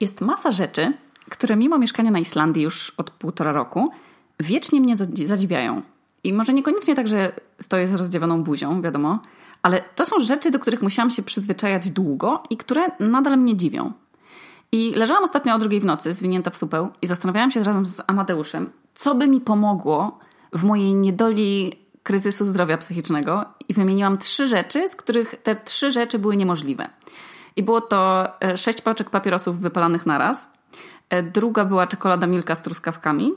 Jest masa rzeczy, które mimo mieszkania na Islandii już od półtora roku wiecznie mnie zadziwiają. I może niekoniecznie tak, że stoję z rozdziewaną buzią, wiadomo, ale to są rzeczy, do których musiałam się przyzwyczajać długo i które nadal mnie dziwią. I leżałam ostatnio o drugiej w nocy, zwinięta w supeł, i zastanawiałam się razem z Amadeuszem, co by mi pomogło w mojej niedoli kryzysu zdrowia psychicznego. I wymieniłam trzy rzeczy, z których te trzy rzeczy były niemożliwe. I było to e, sześć paczek papierosów wypalanych naraz, e, druga była czekolada Milka z truskawkami,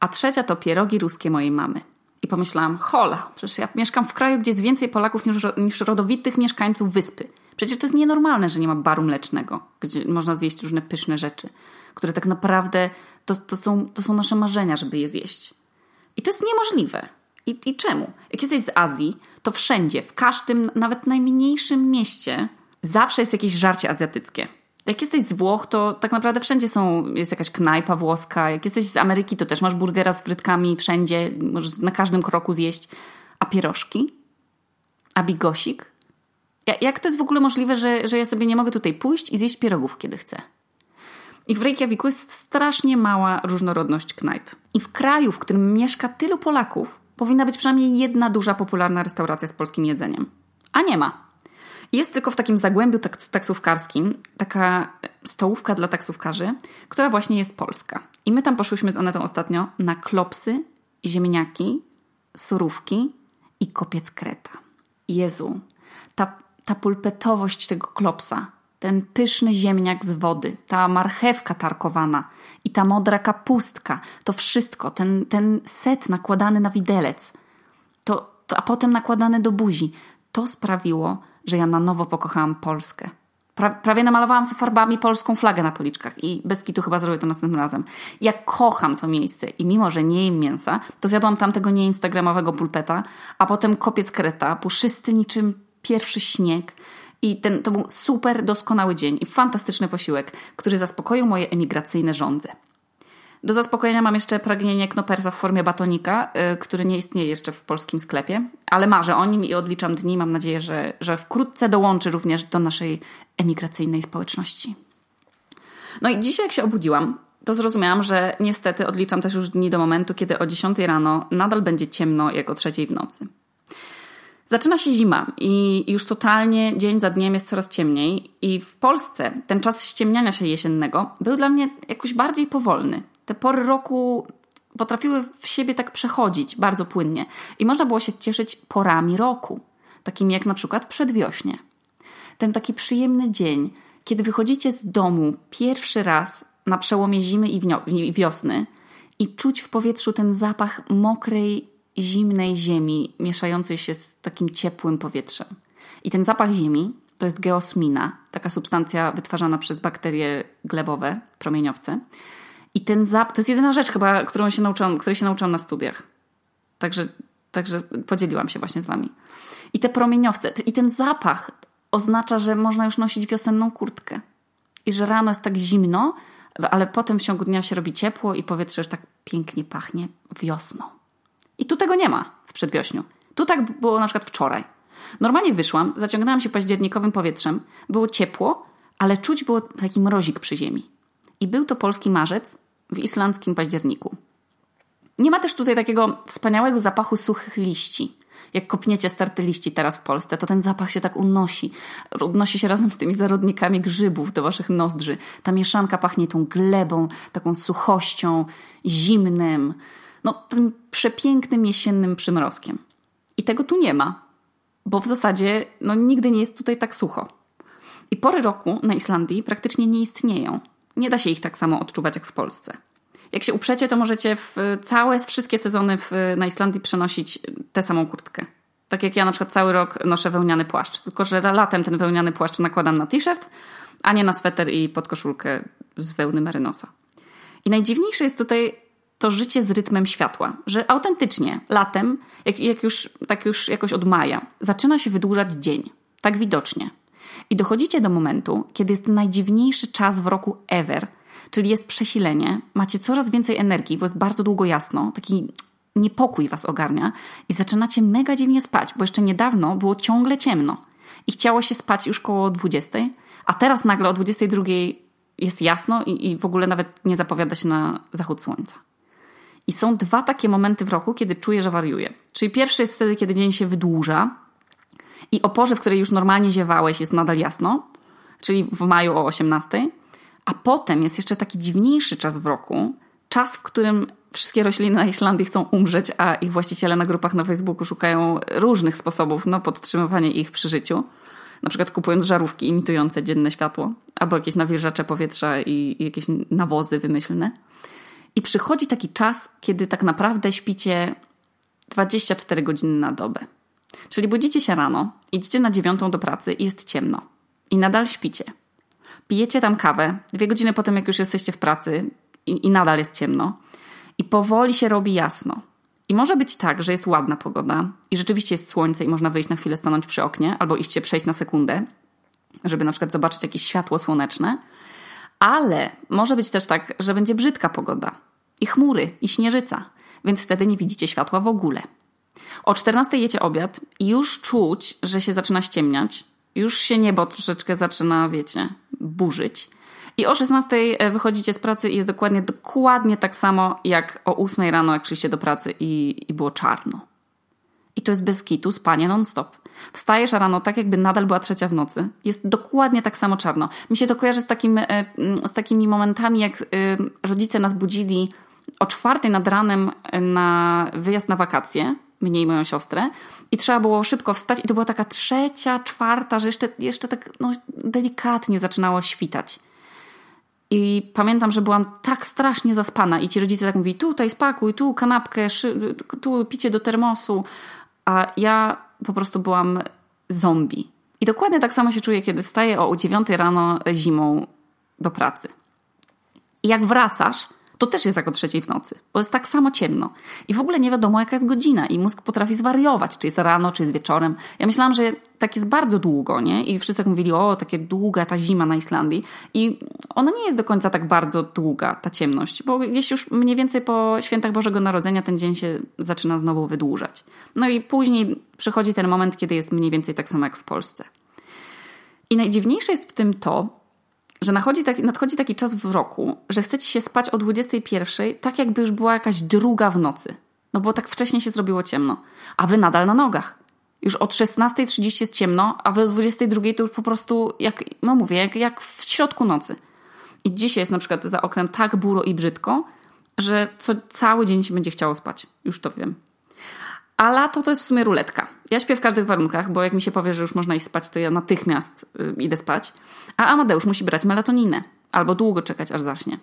a trzecia to pierogi ruskie mojej mamy. I pomyślałam, hola, przecież ja mieszkam w kraju, gdzie jest więcej Polaków niż, niż rodowitych mieszkańców wyspy. Przecież to jest nienormalne, że nie ma baru mlecznego, gdzie można zjeść różne pyszne rzeczy, które tak naprawdę to, to, są, to są nasze marzenia, żeby je zjeść. I to jest niemożliwe. I, I czemu? Jak jesteś z Azji, to wszędzie, w każdym, nawet najmniejszym mieście, zawsze jest jakieś żarcie azjatyckie. Jak jesteś z Włoch, to tak naprawdę wszędzie są, jest jakaś knajpa włoska. Jak jesteś z Ameryki, to też masz burgera z frytkami wszędzie, możesz na każdym kroku zjeść. A pierożki? A bigosik? Jak to jest w ogóle możliwe, że, że ja sobie nie mogę tutaj pójść i zjeść pierogów, kiedy chcę? I w Reykjaviku jest strasznie mała różnorodność knajp. I w kraju, w którym mieszka tylu Polaków, powinna być przynajmniej jedna duża, popularna restauracja z polskim jedzeniem. A nie ma. Jest tylko w takim zagłębiu taksówkarskim taka stołówka dla taksówkarzy, która właśnie jest polska. I my tam poszłyśmy z Anetą ostatnio na klopsy, ziemniaki, surówki i kopiec kreta. Jezu, ta, ta pulpetowość tego klopsa, ten pyszny ziemniak z wody, ta marchewka tarkowana i ta modra kapustka, to wszystko, ten, ten set nakładany na widelec, to, to, a potem nakładany do buzi, to sprawiło, że ja na nowo pokochałam Polskę. Pra, prawie namalowałam sobie farbami polską flagę na policzkach i bez kitu chyba zrobię to następnym razem. Ja kocham to miejsce i mimo, że nie jem mięsa, to zjadłam tam tego nieinstagramowego pulpeta, a potem kopiec kreta, puszysty niczym pierwszy śnieg. I ten, to był super doskonały dzień i fantastyczny posiłek, który zaspokoił moje emigracyjne żądze. Do zaspokojenia mam jeszcze pragnienie knopersa w formie batonika, yy, który nie istnieje jeszcze w polskim sklepie, ale marzę o nim i odliczam dni. Mam nadzieję, że, że wkrótce dołączy również do naszej emigracyjnej społeczności. No i dzisiaj jak się obudziłam, to zrozumiałam, że niestety odliczam też już dni do momentu, kiedy o 10 rano nadal będzie ciemno jak o trzeciej w nocy. Zaczyna się zima i już totalnie dzień za dniem jest coraz ciemniej i w Polsce ten czas ściemniania się jesiennego był dla mnie jakoś bardziej powolny. Te pory roku potrafiły w siebie tak przechodzić bardzo płynnie i można było się cieszyć porami roku, takimi jak na przykład przedwiośnie. Ten taki przyjemny dzień, kiedy wychodzicie z domu pierwszy raz na przełomie zimy i wiosny i czuć w powietrzu ten zapach mokrej, zimnej ziemi mieszającej się z takim ciepłym powietrzem. I ten zapach ziemi to jest geosmina, taka substancja wytwarzana przez bakterie glebowe, promieniowce. I ten zapach, to jest jedyna rzecz chyba, którą się nauczyłam, której się nauczyłam na studiach. Także, także podzieliłam się właśnie z wami. I te promieniowce, i ten zapach oznacza, że można już nosić wiosenną kurtkę. I że rano jest tak zimno, ale potem w ciągu dnia się robi ciepło i powietrze już tak pięknie pachnie wiosną. I tu tego nie ma w przedwiośniu. Tu tak było na przykład wczoraj. Normalnie wyszłam, zaciągnęłam się październikowym powietrzem, było ciepło, ale czuć było taki mrozik przy ziemi. I był to polski marzec w islandzkim październiku. Nie ma też tutaj takiego wspaniałego zapachu suchych liści. Jak kopniecie starte liści teraz w Polsce, to ten zapach się tak unosi. Unosi się razem z tymi zarodnikami grzybów do waszych nozdrzy. Ta mieszanka pachnie tą glebą, taką suchością, zimnym, no tym przepięknym jesiennym przymrozkiem. I tego tu nie ma, bo w zasadzie no, nigdy nie jest tutaj tak sucho. I pory roku na Islandii praktycznie nie istnieją. Nie da się ich tak samo odczuwać jak w Polsce. Jak się uprzecie, to możecie w całe, wszystkie sezony w, na Islandii przenosić tę samą kurtkę. Tak jak ja na przykład cały rok noszę wełniany płaszcz, tylko że latem ten wełniany płaszcz nakładam na t-shirt, a nie na sweter i podkoszulkę z wełny merynosa. I najdziwniejsze jest tutaj to życie z rytmem światła, że autentycznie latem, jak, jak już, tak już jakoś od maja, zaczyna się wydłużać dzień. Tak widocznie. I dochodzicie do momentu, kiedy jest najdziwniejszy czas w roku ever, czyli jest przesilenie, macie coraz więcej energii, bo jest bardzo długo jasno, taki niepokój was ogarnia i zaczynacie mega dziwnie spać, bo jeszcze niedawno było ciągle ciemno i chciało się spać już koło 20, a teraz nagle o 22 jest jasno i, i w ogóle nawet nie zapowiada się na zachód słońca. I są dwa takie momenty w roku, kiedy czuję, że wariuję. Czyli pierwszy jest wtedy, kiedy dzień się wydłuża i o porze, w której już normalnie ziewałeś, jest nadal jasno, czyli w maju o 18. A potem jest jeszcze taki dziwniejszy czas w roku, czas, w którym wszystkie rośliny na Islandii chcą umrzeć, a ich właściciele na grupach na Facebooku szukają różnych sposobów na podtrzymywanie ich przy życiu. Na przykład kupując żarówki imitujące dzienne światło, albo jakieś nawilżacze powietrza i, jakieś nawozy wymyślne. I przychodzi taki czas, kiedy tak naprawdę śpicie 24 godziny na dobę. Czyli budzicie się rano, idziecie na dziewiątą do pracy i jest ciemno. I nadal śpicie. Pijecie tam kawę, dwie godziny potem, jak już jesteście w pracy i, i nadal jest ciemno. I powoli się robi jasno. I może być tak, że jest ładna pogoda i rzeczywiście jest słońce i można wyjść na chwilę, stanąć przy oknie albo iść się przejść na sekundę, żeby na przykład zobaczyć jakieś światło słoneczne. Ale może być też tak, że będzie brzydka pogoda i chmury i śnieżyca, więc wtedy nie widzicie światła w ogóle. O 14 jecie obiad i już czuć, że się zaczyna ściemniać. Już się niebo troszeczkę zaczyna, wiecie, burzyć. I o 16 e, wychodzicie z pracy i jest dokładnie, dokładnie tak samo jak o 8 rano, jak szliście do pracy i, i było czarno. I to jest bez kitu spanie non-stop. Wstajesz rano tak, jakby nadal była trzecia w nocy. Jest dokładnie tak samo czarno. Mi się to kojarzy z, takim, e, z takimi momentami, jak e, rodzice nas budzili o czwartej nad ranem na wyjazd na wakacje, mnie i moją siostrę, i trzeba było szybko wstać, i to była taka trzecia, czwarta, że jeszcze, jeszcze tak no, delikatnie zaczynało świtać. I pamiętam, że byłam tak strasznie zaspana i ci rodzice tak mówili, tutaj spakuj, tu kanapkę, tu picie do termosu, a ja po prostu byłam zombie. I dokładnie tak samo się czuję, kiedy wstaję o 9 rano zimą do pracy. I jak wracasz, to też jest jak o trzeciej w nocy, bo jest tak samo ciemno. I w ogóle nie wiadomo, jaka jest godzina i mózg potrafi zwariować, czy jest rano, czy jest wieczorem. Ja myślałam, że tak jest bardzo długo, nie? I wszyscy tak mówili, o, takie długa ta zima na Islandii. I ona nie jest do końca tak bardzo długa, ta ciemność, bo gdzieś już mniej więcej po świętach Bożego Narodzenia ten dzień się zaczyna znowu wydłużać. No i później przychodzi ten moment, kiedy jest mniej więcej tak samo jak w Polsce. I najdziwniejsze jest w tym to, że nadchodzi taki, nadchodzi taki czas w roku, że chcecie się spać o 21, tak jakby już była jakaś druga w nocy. No bo tak wcześnie się zrobiło ciemno. A wy nadal na nogach. Już od 16.30 jest ciemno, a wy o 22 to już po prostu, jak, no mówię, jak, jak w środku nocy. I dzisiaj jest na przykład za oknem tak buro i brzydko, że co cały dzień się będzie chciało spać. Już to wiem. A lato to jest w sumie ruletka. Ja śpię w każdych warunkach, bo jak mi się powie, że już można iść spać, to ja natychmiast y, idę spać. A Amadeusz musi brać melatoninę albo długo czekać, aż zacznie.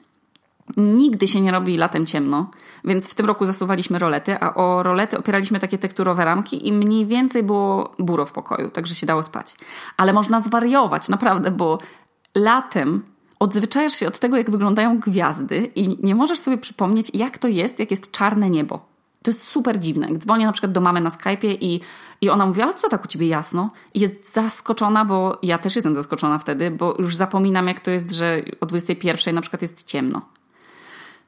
Nigdy się nie robi latem ciemno, więc w tym roku zasuwaliśmy rolety, a o rolety opieraliśmy takie tekturowe ramki i mniej więcej było buro w pokoju, także się dało spać. Ale można zwariować, naprawdę, bo latem odzwyczajasz się od tego, jak wyglądają gwiazdy i nie możesz sobie przypomnieć, jak to jest, jak jest czarne niebo. To jest super dziwne. Dzwonię na przykład do mamy na Skype'ie i, i ona mówi, a co tak u ciebie jasno? I jest zaskoczona, bo ja też jestem zaskoczona wtedy, bo już zapominam jak to jest, że o 21 na przykład jest ciemno.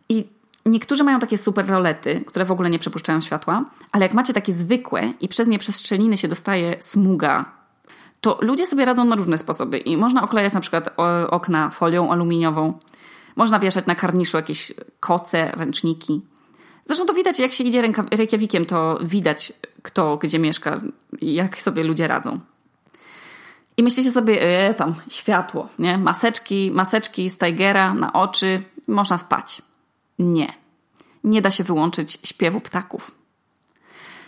I niektórzy mają takie super rolety, które w ogóle nie przepuszczają światła, ale jak macie takie zwykłe i przez nie przez szczeliny się dostaje smuga, to ludzie sobie radzą na różne sposoby i można oklejać na przykład okna folią aluminiową, można wieszać na karniszu jakieś koce, ręczniki. Zresztą to widać, jak się idzie Reykjavikiem, to widać, kto gdzie mieszka jak sobie ludzie radzą. I myślicie sobie, e, tam światło, nie? Maseczki, maseczki z Tigera na oczy, można spać. Nie. Nie da się wyłączyć śpiewu ptaków.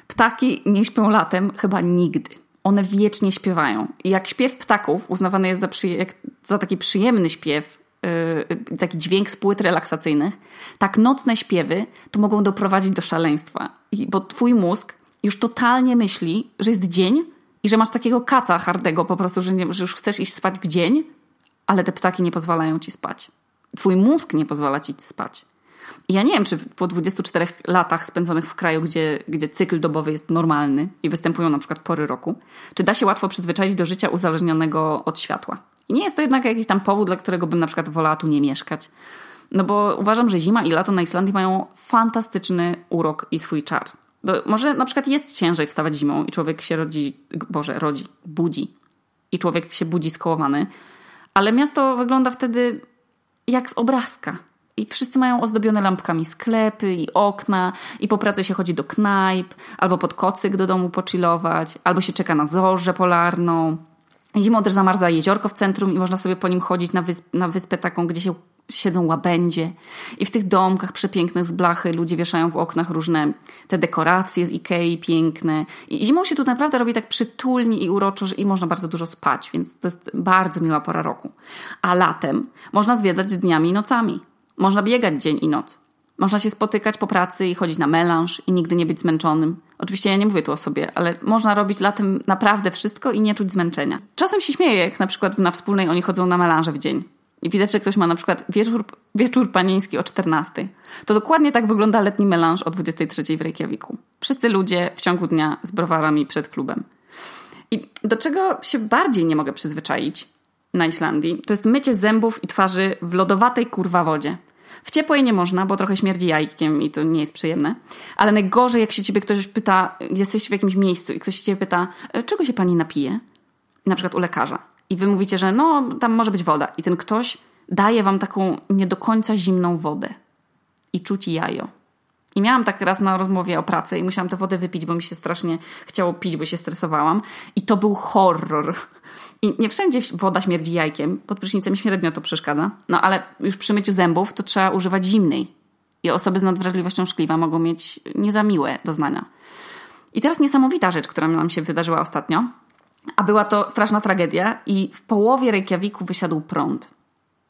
Ptaki nie śpią latem chyba nigdy. One wiecznie śpiewają. I jak śpiew ptaków uznawany jest za, za taki przyjemny śpiew, taki dźwięk z płyt relaksacyjnych, tak nocne śpiewy to mogą doprowadzić do szaleństwa. Bo twój mózg już totalnie myśli, że jest dzień i że masz takiego kaca hardego po prostu, że, nie, że już chcesz iść spać w dzień, ale te ptaki nie pozwalają ci spać. Twój mózg nie pozwala ci spać. I ja nie wiem, czy po 24 latach spędzonych w kraju, gdzie, gdzie cykl dobowy jest normalny i występują na przykład pory roku, czy da się łatwo przyzwyczaić do życia uzależnionego od światła. I nie jest to jednak jakiś tam powód, dla którego bym na przykład wolała tu nie mieszkać. No bo uważam, że zima i lato na Islandii mają fantastyczny urok i swój czar. Bo może na przykład jest ciężej wstawać zimą i człowiek się rodzi, Boże, rodzi, budzi. I człowiek się budzi skołowany. Ale miasto wygląda wtedy jak z obrazka. I wszyscy mają ozdobione lampkami sklepy i okna, i po pracy się chodzi do knajp, albo pod kocyk do domu pochillować, albo się czeka na zorzę polarną. Zimą też zamarza jeziorko w centrum i można sobie po nim chodzić na, wysp na wyspę taką, gdzie się siedzą łabędzie. I w tych domkach przepięknych z blachy ludzie wieszają w oknach różne te dekoracje z Ikei piękne. I zimą się tu naprawdę robi tak przytulnie i uroczo, że i można bardzo dużo spać, więc to jest bardzo miła pora roku. A latem można zwiedzać dniami i nocami. Można biegać dzień i noc. Można się spotykać po pracy i chodzić na melanż i nigdy nie być zmęczonym. Oczywiście ja nie mówię tu o sobie, ale można robić latem naprawdę wszystko i nie czuć zmęczenia. Czasem się śmieję, jak na przykład na wspólnej oni chodzą na melanże w dzień. I widać, że ktoś ma na przykład wieczór, wieczór panieński o 14. To dokładnie tak wygląda letni melanż o 23 w Reykjaviku. Wszyscy ludzie w ciągu dnia z browarami przed klubem. I do czego się bardziej nie mogę przyzwyczaić na Islandii, to jest mycie zębów i twarzy w lodowatej kurwa wodzie. W ciepłej nie można, bo trochę śmierdzi jajkiem i to nie jest przyjemne. Ale najgorzej, jak się ciebie ktoś pyta, jesteś w jakimś miejscu i ktoś się ciebie pyta, e, czego się pani napije? Na przykład u lekarza. I wy mówicie, że no, tam może być woda. I ten ktoś daje wam taką nie do końca zimną wodę. I czuci jajo. I miałam tak raz na rozmowie o pracy i musiałam tę wodę wypić, bo mi się strasznie chciało pić, bo się stresowałam. I to był horror. I nie wszędzie woda śmierdzi jajkiem, pod prysznicem średnio to przeszkadza, no ale już przy myciu zębów to trzeba używać zimnej. I osoby z nadwrażliwością szkliwa mogą mieć niezamiłe doznania. I teraz niesamowita rzecz, która nam się wydarzyła ostatnio, a była to straszna tragedia i w połowie Reykjaviku wysiadł prąd.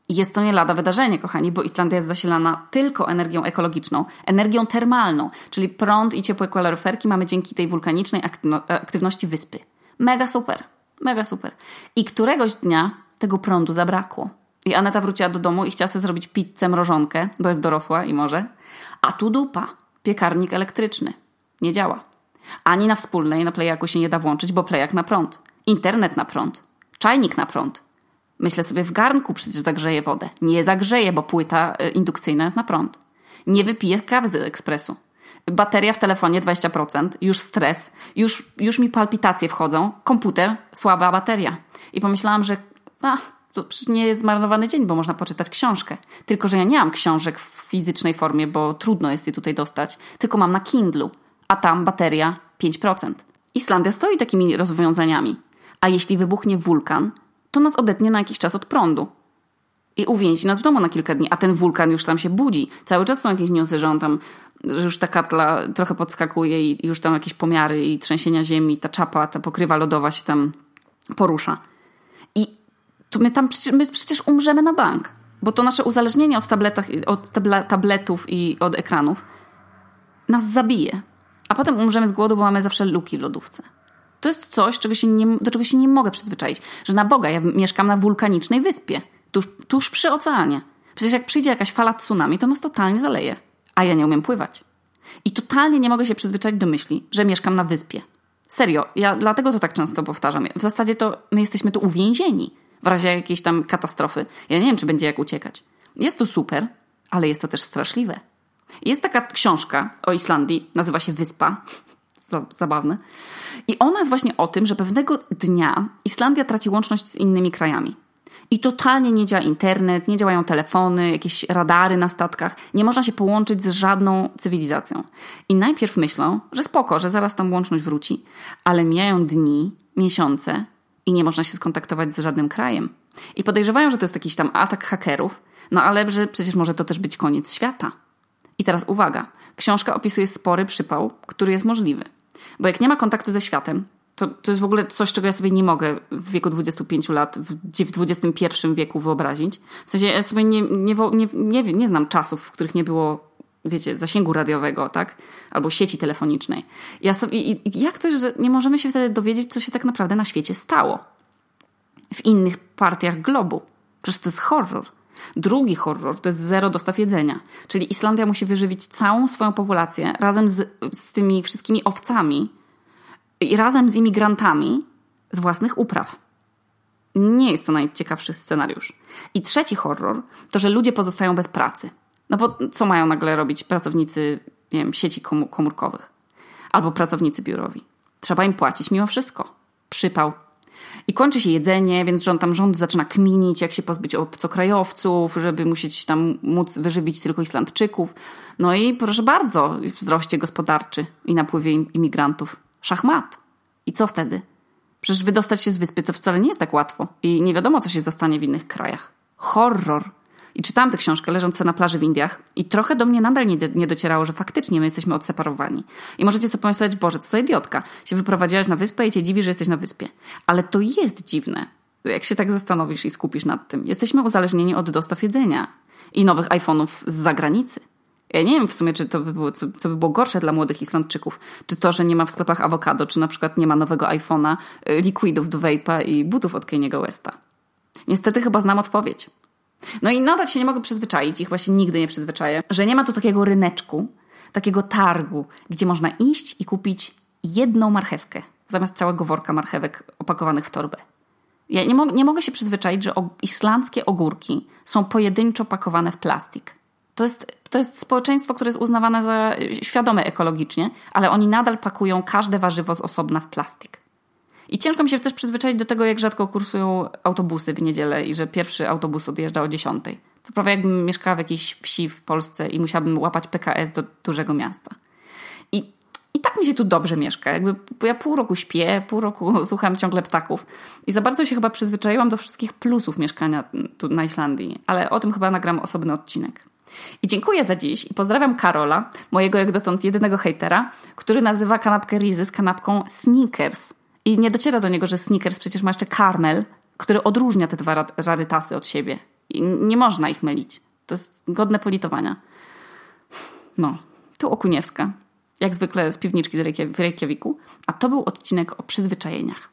Jest to nie lada wydarzenie, kochani, bo Islandia jest zasilana tylko energią ekologiczną, energią termalną, czyli prąd i ciepłe kaloryferki mamy dzięki tej wulkanicznej aktywności wyspy. Mega super. Mega super. I któregoś dnia tego prądu zabrakło. I Aneta wróciła do domu i chciała sobie zrobić pizzę mrożonkę, bo jest dorosła i może. A tu dupa. Piekarnik elektryczny. Nie działa. Ani na wspólnej, na plejaku się nie da włączyć, bo plejak na prąd. Internet na prąd. Czajnik na prąd. Myślę sobie, w garnku przecież zagrzeje wodę. Nie zagrzeje, bo płyta y, indukcyjna jest na prąd. Nie wypiję kawy z ekspresu bateria w telefonie 20%, już stres, już, już mi palpitacje wchodzą, komputer, słaba bateria. I pomyślałam, że a, to przecież nie jest zmarnowany dzień, bo można poczytać książkę. Tylko, że ja nie mam książek w fizycznej formie, bo trudno jest je tutaj dostać, tylko mam na Kindlu, a tam bateria 5%. Islandia stoi takimi rozwiązaniami. A jeśli wybuchnie wulkan, to nas odetnie na jakiś czas od prądu. I uwięzi nas w domu na kilka dni, a ten wulkan już tam się budzi. Cały czas są jakieś newsy, że on tam że już ta kartla trochę podskakuje i już tam jakieś pomiary i trzęsienia ziemi, ta czapa, ta pokrywa lodowa się tam porusza. I tu my tam przecież, my przecież umrzemy na bank, bo to nasze uzależnienie od, tabletach, od tabletów i od ekranów nas zabije. A potem umrzemy z głodu, bo mamy zawsze luki w lodówce. To jest coś, czego się nie, do czego się nie mogę przyzwyczaić. Że na Boga, ja mieszkam na wulkanicznej wyspie, tuż, tuż przy oceanie. Przecież jak przyjdzie jakaś fala tsunami, to nas totalnie zaleje a ja nie umiem pływać. I totalnie nie mogę się przyzwyczaić do myśli, że mieszkam na wyspie. Serio, ja dlatego to tak często powtarzam. W zasadzie to my jesteśmy tu uwięzieni w razie jakiejś tam katastrofy. Ja nie wiem, czy będzie jak uciekać. Jest to super, ale jest to też straszliwe. Jest taka książka o Islandii, nazywa się Wyspa. Zabawne. I ona jest właśnie o tym, że pewnego dnia Islandia traci łączność z innymi krajami. I totalnie nie działa internet, nie działają telefony, jakieś radary na statkach. Nie można się połączyć z żadną cywilizacją. I najpierw myślą, że spoko, że zaraz tam łączność wróci, ale mijają dni, miesiące i nie można się skontaktować z żadnym krajem. I podejrzewają, że to jest jakiś tam atak hakerów, no ale że przecież może to też być koniec świata. I teraz uwaga. Książka opisuje spory przypał, który jest możliwy. Bo jak nie ma kontaktu ze światem, to, to jest w ogóle coś, czego ja sobie nie mogę w wieku 25 lat, w, w XXI wieku wyobrazić. W sensie ja sobie nie, nie, nie, nie, nie znam czasów, w których nie było wiecie, zasięgu radiowego, tak? Albo sieci telefonicznej. Ja sobie, i, jak to, że nie możemy się wtedy dowiedzieć, co się tak naprawdę na świecie stało? W innych partiach globu. Przecież to jest horror. Drugi horror to jest zero dostaw jedzenia. Czyli Islandia musi wyżywić całą swoją populację razem z, z tymi wszystkimi owcami, i razem z imigrantami z własnych upraw. Nie jest to najciekawszy scenariusz. I trzeci horror to, że ludzie pozostają bez pracy. No bo co mają nagle robić pracownicy, nie wiem, sieci komórkowych albo pracownicy biurowi? Trzeba im płacić mimo wszystko. Przypał. I kończy się jedzenie, więc rząd tam rząd zaczyna kminić, jak się pozbyć obcokrajowców, żeby musieć tam móc wyżywić tylko Islandczyków. No i proszę bardzo, wzroście gospodarczy i napływie imigrantów. Szachmat. I co wtedy? Przecież wydostać się z wyspy to wcale nie jest tak łatwo. I nie wiadomo, co się zastanie w innych krajach. Horror. I czytałam tę książkę leżące na plaży w Indiach i trochę do mnie nadal nie, nie docierało, że faktycznie my jesteśmy odseparowani. I możecie sobie pomyśleć, Boże, co za idiotka. Się wyprowadziłaś na wyspę i cię dziwi, że jesteś na wyspie. Ale to jest dziwne. Jak się tak zastanowisz i skupisz nad tym. Jesteśmy uzależnieni od dostaw jedzenia i nowych iPhone'ów z zagranicy. Ja nie wiem w sumie, czy to by było, co, co by było gorsze dla młodych Islandczyków. Czy to, że nie ma w sklepach awokado, czy na przykład nie ma nowego iPhone'a, y, liquidów do vape'a i butów od Keniego Westa. Niestety chyba znam odpowiedź. No i nadal się nie mogę przyzwyczaić, ich właśnie nigdy nie przyzwyczaję, że nie ma tu takiego ryneczku, takiego targu, gdzie można iść i kupić jedną marchewkę zamiast całego worka marchewek opakowanych w torbę. Ja nie, mo nie mogę się przyzwyczaić, że islandzkie ogórki są pojedynczo pakowane w plastik. To jest, to jest społeczeństwo, które jest uznawane za świadome ekologicznie, ale oni nadal pakują każde warzywo z osobna w plastik. I ciężko mi się też przyzwyczaić do tego, jak rzadko kursują autobusy w niedzielę i że pierwszy autobus odjeżdża o 10. To prawie jakbym mieszkała w jakiejś wsi w Polsce i musiałabym łapać PKS do dużego miasta. I, i tak mi się tu dobrze mieszka. Jakby ja pół roku śpię, pół roku słucham ciągle ptaków. I za bardzo się chyba przyzwyczaiłam do wszystkich plusów mieszkania tu na Islandii. Ale o tym chyba nagram osobny odcinek. I dziękuję za dziś i pozdrawiam Karola, mojego jak dotąd jedynego hejtera, który nazywa kanapkę Rizy z kanapką Snickers. I nie dociera do niego, że Snickers przecież ma jeszcze karmel, który odróżnia te dwa rarytasy od siebie. I nie można ich mylić. To jest godne politowania. No, tu Okuniewska. Jak zwykle z piwniczki z Reykjaviku. A to był odcinek o przyzwyczajeniach.